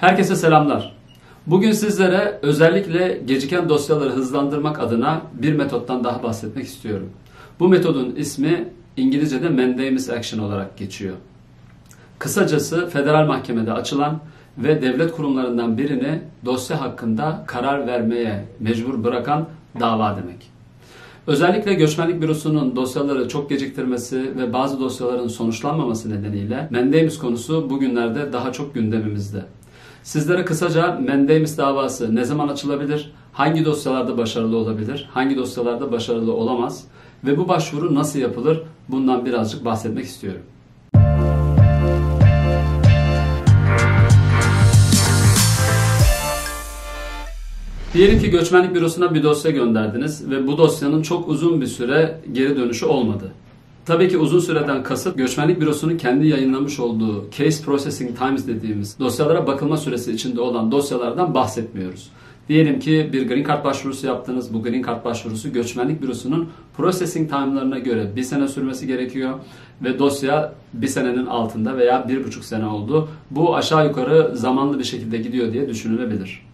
Herkese selamlar. Bugün sizlere özellikle geciken dosyaları hızlandırmak adına bir metottan daha bahsetmek istiyorum. Bu metodun ismi İngilizce'de mandamus action olarak geçiyor. Kısacası federal mahkemede açılan ve devlet kurumlarından birini dosya hakkında karar vermeye mecbur bırakan dava demek. Özellikle göçmenlik bürosunun dosyaları çok geciktirmesi ve bazı dosyaların sonuçlanmaması nedeniyle mandamus konusu bugünlerde daha çok gündemimizde. Sizlere kısaca mandamus davası ne zaman açılabilir, hangi dosyalarda başarılı olabilir, hangi dosyalarda başarılı olamaz ve bu başvuru nasıl yapılır bundan birazcık bahsetmek istiyorum. Diyelim ki göçmenlik bürosuna bir dosya gönderdiniz ve bu dosyanın çok uzun bir süre geri dönüşü olmadı. Tabii ki uzun süreden kasıt göçmenlik bürosunun kendi yayınlamış olduğu case processing times dediğimiz dosyalara bakılma süresi içinde olan dosyalardan bahsetmiyoruz. Diyelim ki bir green card başvurusu yaptınız. Bu green card başvurusu göçmenlik bürosunun processing time'larına göre bir sene sürmesi gerekiyor. Ve dosya bir senenin altında veya bir buçuk sene oldu. Bu aşağı yukarı zamanlı bir şekilde gidiyor diye düşünülebilir.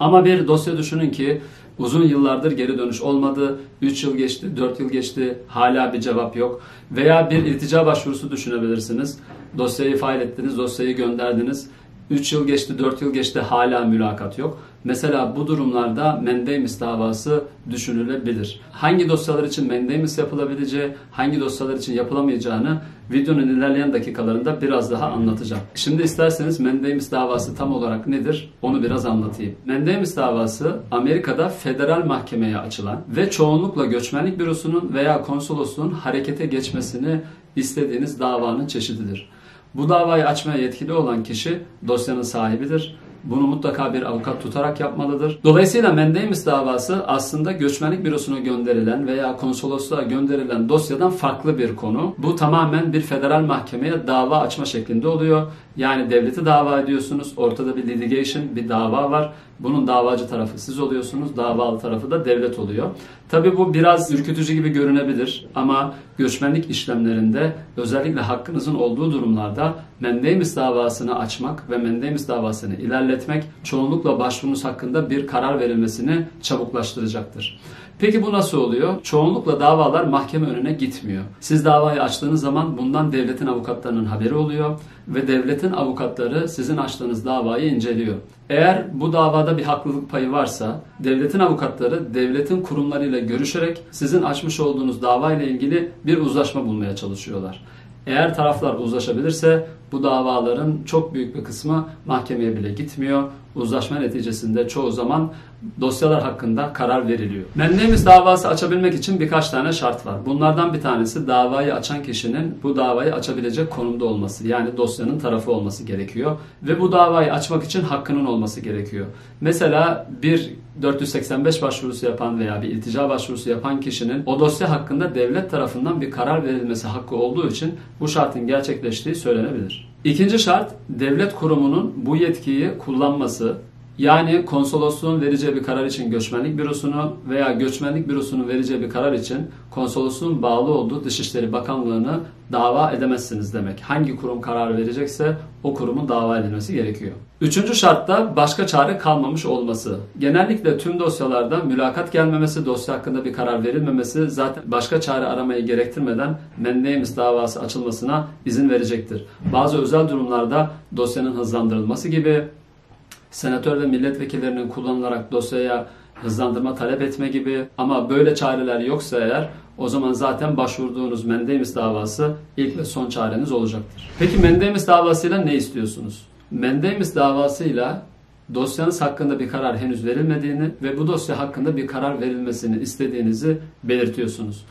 Ama bir dosya düşünün ki uzun yıllardır geri dönüş olmadı. 3 yıl geçti, 4 yıl geçti, hala bir cevap yok. Veya bir iltica başvurusu düşünebilirsiniz. Dosyayı fail ettiniz, dosyayı gönderdiniz. 3 yıl geçti, 4 yıl geçti, hala mülakat yok. Mesela bu durumlarda mendemis davası düşünülebilir. Hangi dosyalar için mendemis yapılabileceği, hangi dosyalar için yapılamayacağını videonun ilerleyen dakikalarında biraz daha anlatacağım. Şimdi isterseniz mendemis davası tam olarak nedir onu biraz anlatayım. Mendemis davası Amerika'da federal mahkemeye açılan ve çoğunlukla göçmenlik bürosunun veya konsolosluğun harekete geçmesini istediğiniz davanın çeşididir. Bu davayı açmaya yetkili olan kişi dosyanın sahibidir bunu mutlaka bir avukat tutarak yapmalıdır. Dolayısıyla mendemis davası aslında göçmenlik bürosuna gönderilen veya konsolosluğa gönderilen dosyadan farklı bir konu. Bu tamamen bir federal mahkemeye dava açma şeklinde oluyor. Yani devleti dava ediyorsunuz. Ortada bir litigation, bir dava var. Bunun davacı tarafı siz oluyorsunuz. Davalı tarafı da devlet oluyor. Tabi bu biraz ürkütücü gibi görünebilir ama göçmenlik işlemlerinde özellikle hakkınızın olduğu durumlarda mendemis davasını açmak ve mendemis davasını ilerletmek çoğunlukla başvurunuz hakkında bir karar verilmesini çabuklaştıracaktır. Peki bu nasıl oluyor? Çoğunlukla davalar mahkeme önüne gitmiyor. Siz davayı açtığınız zaman bundan devletin avukatlarının haberi oluyor ve devletin avukatları sizin açtığınız davayı inceliyor. Eğer bu davada bir haklılık payı varsa devletin avukatları devletin kurumlarıyla görüşerek sizin açmış olduğunuz dava ilgili bir uzlaşma bulmaya çalışıyorlar. Eğer taraflar uzlaşabilirse bu davaların çok büyük bir kısmı mahkemeye bile gitmiyor. Uzlaşma neticesinde çoğu zaman dosyalar hakkında karar veriliyor. Mendemis davası açabilmek için birkaç tane şart var. Bunlardan bir tanesi davayı açan kişinin bu davayı açabilecek konumda olması. Yani dosyanın tarafı olması gerekiyor. Ve bu davayı açmak için hakkının olması gerekiyor. Mesela bir 485 başvurusu yapan veya bir iltica başvurusu yapan kişinin o dosya hakkında devlet tarafından bir karar verilmesi hakkı olduğu için bu şartın gerçekleştiği söylenebilir. İkinci şart devlet kurumunun bu yetkiyi kullanması yani konsolosluğun vereceği bir karar için göçmenlik bürosunu veya göçmenlik bürosunun vereceği bir karar için konsolosluğun bağlı olduğu Dışişleri Bakanlığı'nı dava edemezsiniz demek. Hangi kurum karar verecekse o kurumun dava edilmesi gerekiyor. Üçüncü şartta başka çare kalmamış olması. Genellikle tüm dosyalarda mülakat gelmemesi, dosya hakkında bir karar verilmemesi zaten başka çare aramayı gerektirmeden mendemis davası açılmasına izin verecektir. Bazı özel durumlarda dosyanın hızlandırılması gibi senatör ve milletvekillerinin kullanılarak dosyaya hızlandırma talep etme gibi ama böyle çareler yoksa eğer o zaman zaten başvurduğunuz mendemis davası ilk ve son çareniz olacaktır. Peki mendemis davasıyla ne istiyorsunuz? Mendemis davasıyla dosyanız hakkında bir karar henüz verilmediğini ve bu dosya hakkında bir karar verilmesini istediğinizi belirtiyorsunuz.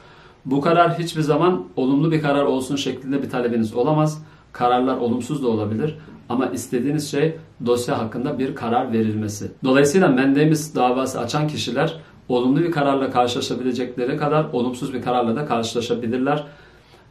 Bu karar hiçbir zaman olumlu bir karar olsun şeklinde bir talebiniz olamaz. Kararlar olumsuz da olabilir ama istediğiniz şey dosya hakkında bir karar verilmesi. Dolayısıyla mendemis davası açan kişiler olumlu bir kararla karşılaşabilecekleri kadar olumsuz bir kararla da karşılaşabilirler.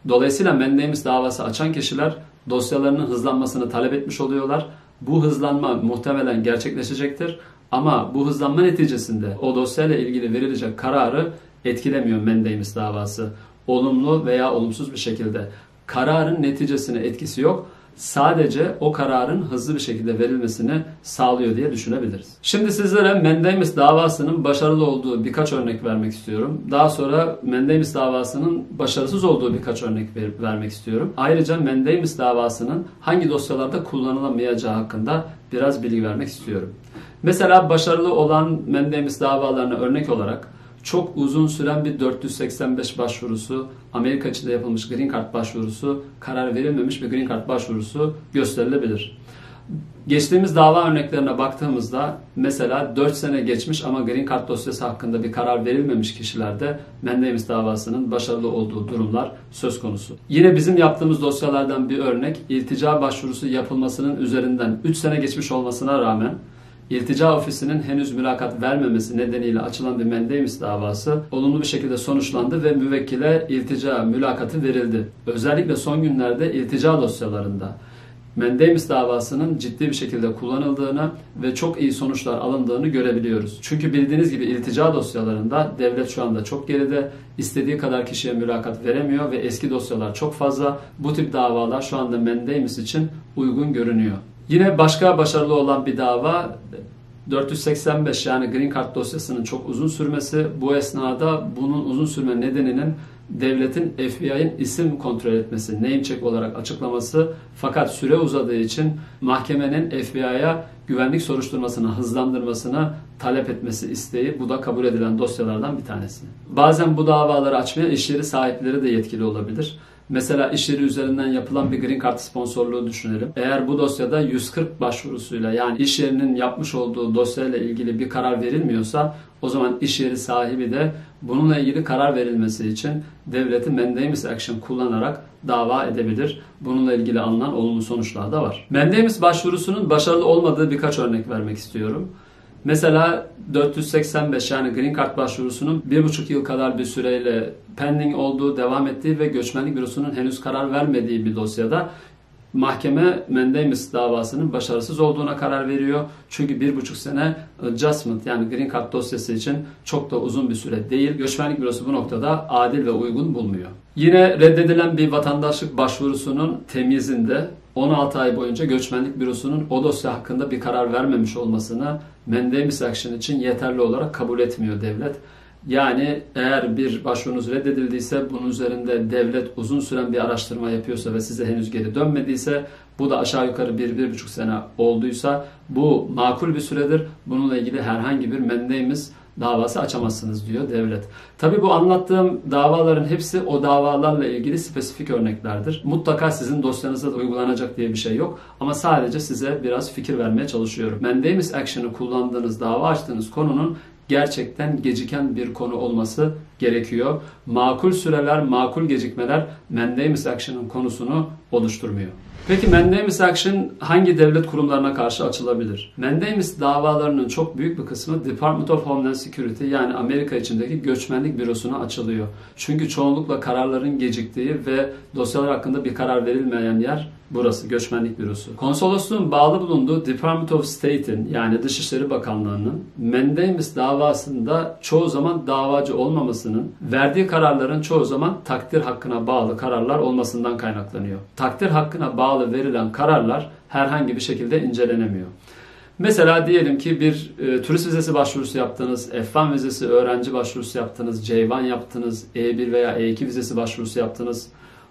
Dolayısıyla mendemis davası açan kişiler dosyalarının hızlanmasını talep etmiş oluyorlar. Bu hızlanma muhtemelen gerçekleşecektir. Ama bu hızlanma neticesinde o dosyayla ilgili verilecek kararı etkilemiyor mendemis davası. Olumlu veya olumsuz bir şekilde. Kararın neticesine etkisi yok. Sadece o kararın hızlı bir şekilde verilmesini sağlıyor diye düşünebiliriz. Şimdi sizlere Mendemis davasının başarılı olduğu birkaç örnek vermek istiyorum. Daha sonra Mendemis davasının başarısız olduğu birkaç örnek ver- vermek istiyorum. Ayrıca Mendemis davasının hangi dosyalarda kullanılamayacağı hakkında biraz bilgi vermek istiyorum. Mesela başarılı olan Mendemis davalarına örnek olarak çok uzun süren bir 485 başvurusu, Amerika içinde yapılmış Green Card başvurusu, karar verilmemiş bir Green Card başvurusu gösterilebilir. Geçtiğimiz dava örneklerine baktığımızda mesela 4 sene geçmiş ama Green Card dosyası hakkında bir karar verilmemiş kişilerde Mendemis davasının başarılı olduğu durumlar söz konusu. Yine bizim yaptığımız dosyalardan bir örnek iltica başvurusu yapılmasının üzerinden 3 sene geçmiş olmasına rağmen İltica ofisinin henüz mülakat vermemesi nedeniyle açılan bir Mendemis davası olumlu bir şekilde sonuçlandı ve müvekkile iltica mülakatı verildi. Özellikle son günlerde iltica dosyalarında Mendemis davasının ciddi bir şekilde kullanıldığını ve çok iyi sonuçlar alındığını görebiliyoruz. Çünkü bildiğiniz gibi iltica dosyalarında devlet şu anda çok geride, istediği kadar kişiye mülakat veremiyor ve eski dosyalar çok fazla. Bu tip davalar şu anda Mendemis için uygun görünüyor. Yine başka başarılı olan bir dava 485 yani Green Card dosyasının çok uzun sürmesi. Bu esnada bunun uzun sürme nedeninin devletin FBI'nin isim kontrol etmesi, name check olarak açıklaması fakat süre uzadığı için mahkemenin FBI'ya güvenlik soruşturmasını hızlandırmasına talep etmesi isteği bu da kabul edilen dosyalardan bir tanesi. Bazen bu davaları açmaya iş yeri sahipleri de yetkili olabilir. Mesela iş yeri üzerinden yapılan bir Green Card sponsorluğu düşünelim. Eğer bu dosyada 140 başvurusuyla yani iş yerinin yapmış olduğu dosyayla ilgili bir karar verilmiyorsa o zaman iş yeri sahibi de bununla ilgili karar verilmesi için devleti mandamus action kullanarak dava edebilir. Bununla ilgili alınan olumlu sonuçlar da var. Mandamus başvurusunun başarılı olmadığı birkaç örnek vermek istiyorum. Mesela 485 yani Green Card başvurusunun bir buçuk yıl kadar bir süreyle pending olduğu, devam ettiği ve göçmenlik bürosunun henüz karar vermediği bir dosyada mahkeme Mendemis davasının başarısız olduğuna karar veriyor. Çünkü bir buçuk sene adjustment yani Green Card dosyası için çok da uzun bir süre değil. Göçmenlik bürosu bu noktada adil ve uygun bulmuyor. Yine reddedilen bir vatandaşlık başvurusunun temizinde 16 ay boyunca göçmenlik bürosunun o dosya hakkında bir karar vermemiş olmasını Mendemis Action için yeterli olarak kabul etmiyor devlet. Yani eğer bir başvurunuz reddedildiyse bunun üzerinde devlet uzun süren bir araştırma yapıyorsa ve size henüz geri dönmediyse bu da aşağı yukarı bir, bir buçuk sene olduysa bu makul bir süredir. Bununla ilgili herhangi bir mendeimiz davası açamazsınız diyor devlet. Tabi bu anlattığım davaların hepsi o davalarla ilgili spesifik örneklerdir. Mutlaka sizin dosyanızda da uygulanacak diye bir şey yok. Ama sadece size biraz fikir vermeye çalışıyorum. Mendemis action'ı kullandığınız, dava açtığınız konunun gerçekten geciken bir konu olması gerekiyor. Makul süreler, makul gecikmeler Mendemis Action'ın konusunu oluşturmuyor. Peki Mendemis Action hangi devlet kurumlarına karşı açılabilir? Mendemis davalarının çok büyük bir kısmı Department of Homeland Security yani Amerika içindeki göçmenlik bürosuna açılıyor. Çünkü çoğunlukla kararların geciktiği ve dosyalar hakkında bir karar verilmeyen yer burası göçmenlik bürosu. Konsolosluğun bağlı bulunduğu Department of State'in yani Dışişleri Bakanlığı'nın Mendemis davasında çoğu zaman davacı olmamasının verdiği kararların çoğu zaman takdir hakkına bağlı kararlar olmasından kaynaklanıyor. Takdir hakkına bağlı verilen kararlar herhangi bir şekilde incelenemiyor. Mesela diyelim ki bir e, turist vizesi başvurusu yaptınız, F1 vizesi öğrenci başvurusu yaptınız, C1 yaptınız, E1 veya E2 vizesi başvurusu yaptınız.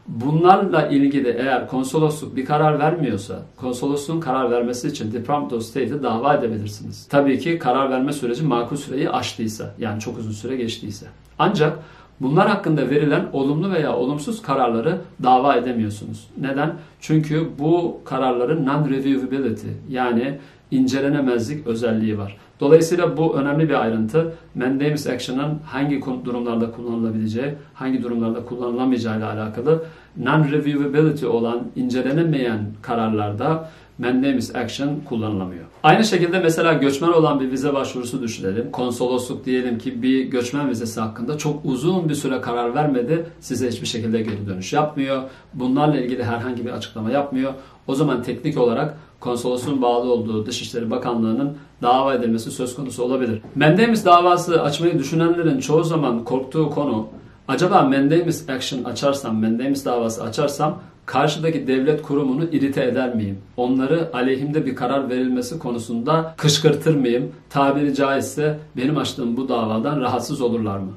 Bunlarla ilgili eğer konsolosluk bir karar vermiyorsa, konsolosluğun karar vermesi için Department of State'e dava edebilirsiniz. Tabii ki karar verme süreci makul süreyi aştıysa, yani çok uzun süre geçtiyse. Ancak bunlar hakkında verilen olumlu veya olumsuz kararları dava edemiyorsunuz. Neden? Çünkü bu kararların non-reviewability yani incelenemezlik özelliği var. Dolayısıyla bu önemli bir ayrıntı. Mandamus Action'ın hangi durumlarda kullanılabileceği, hangi durumlarda kullanılamayacağı ile alakalı non-reviewability olan incelenemeyen kararlarda Mandamus Action kullanılamıyor. Aynı şekilde mesela göçmen olan bir vize başvurusu düşünelim. Konsolosluk diyelim ki bir göçmen vizesi hakkında çok uzun bir süre karar vermedi. Size hiçbir şekilde geri dönüş yapmıyor. Bunlarla ilgili herhangi bir açıklama yapmıyor. O zaman teknik olarak konsolosluğun bağlı olduğu Dışişleri Bakanlığı'nın dava edilmesi söz konusu olabilir. Mendemis davası açmayı düşünenlerin çoğu zaman korktuğu konu acaba Mendemis action açarsam, Mendemis davası açarsam karşıdaki devlet kurumunu irite eder miyim? Onları aleyhimde bir karar verilmesi konusunda kışkırtır mıyım? Tabiri caizse benim açtığım bu davadan rahatsız olurlar mı?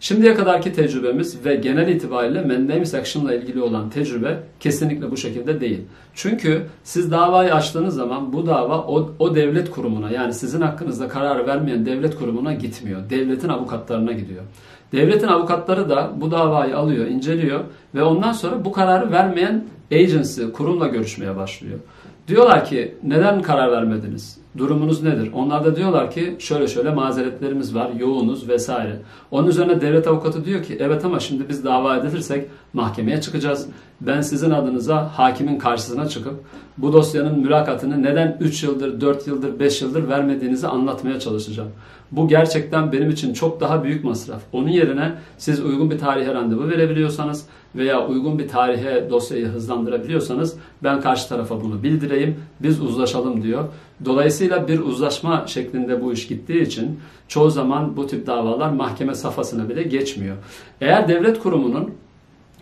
Şimdiye kadarki tecrübemiz ve genel itibariyle mandamus action ilgili olan tecrübe kesinlikle bu şekilde değil. Çünkü siz davayı açtığınız zaman bu dava o, o devlet kurumuna yani sizin hakkınızda karar vermeyen devlet kurumuna gitmiyor. Devletin avukatlarına gidiyor. Devletin avukatları da bu davayı alıyor, inceliyor ve ondan sonra bu kararı vermeyen agency, kurumla görüşmeye başlıyor. Diyorlar ki neden karar vermediniz? Durumunuz nedir? Onlar da diyorlar ki şöyle şöyle mazeretlerimiz var, yoğunuz vesaire. Onun üzerine devlet avukatı diyor ki evet ama şimdi biz dava edilirsek mahkemeye çıkacağız. Ben sizin adınıza hakimin karşısına çıkıp bu dosyanın mülakatını neden 3 yıldır, 4 yıldır, 5 yıldır vermediğinizi anlatmaya çalışacağım. Bu gerçekten benim için çok daha büyük masraf. Onun yerine siz uygun bir tarihe randevu verebiliyorsanız veya uygun bir tarihe dosyayı hızlandırabiliyorsanız ben karşı tarafa bunu bildireyim, biz uzlaşalım diyor. Dolayısıyla bir uzlaşma şeklinde bu iş gittiği için çoğu zaman bu tip davalar mahkeme safhasına bile geçmiyor. Eğer devlet kurumunun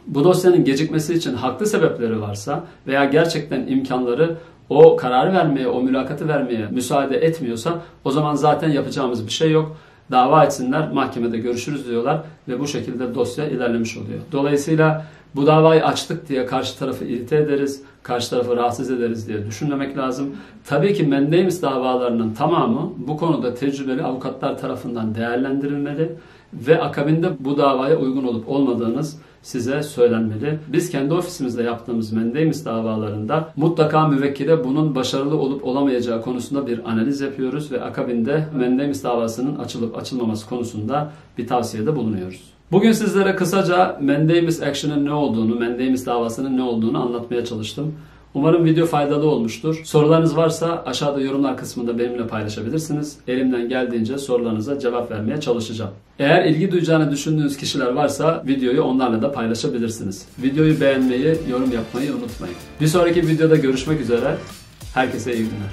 bu dosyanın gecikmesi için haklı sebepleri varsa veya gerçekten imkanları o kararı vermeye, o mülakatı vermeye müsaade etmiyorsa o zaman zaten yapacağımız bir şey yok. Dava etsinler, mahkemede görüşürüz diyorlar ve bu şekilde dosya ilerlemiş oluyor. Dolayısıyla bu davayı açtık diye karşı tarafı irite ederiz, karşı tarafı rahatsız ederiz diye düşünmemek lazım. Tabii ki mendemis davalarının tamamı bu konuda tecrübeli avukatlar tarafından değerlendirilmeli ve akabinde bu davaya uygun olup olmadığınız size söylenmeli. Biz kendi ofisimizde yaptığımız mendemis davalarında mutlaka müvekkile bunun başarılı olup olamayacağı konusunda bir analiz yapıyoruz ve akabinde mendemis davasının açılıp açılmaması konusunda bir tavsiyede bulunuyoruz. Bugün sizlere kısaca mendemis action'ın ne olduğunu, mendemis davasının ne olduğunu anlatmaya çalıştım. Umarım video faydalı olmuştur. Sorularınız varsa aşağıda yorumlar kısmında benimle paylaşabilirsiniz. Elimden geldiğince sorularınıza cevap vermeye çalışacağım. Eğer ilgi duyacağını düşündüğünüz kişiler varsa videoyu onlarla da paylaşabilirsiniz. Videoyu beğenmeyi, yorum yapmayı unutmayın. Bir sonraki videoda görüşmek üzere. Herkese iyi günler.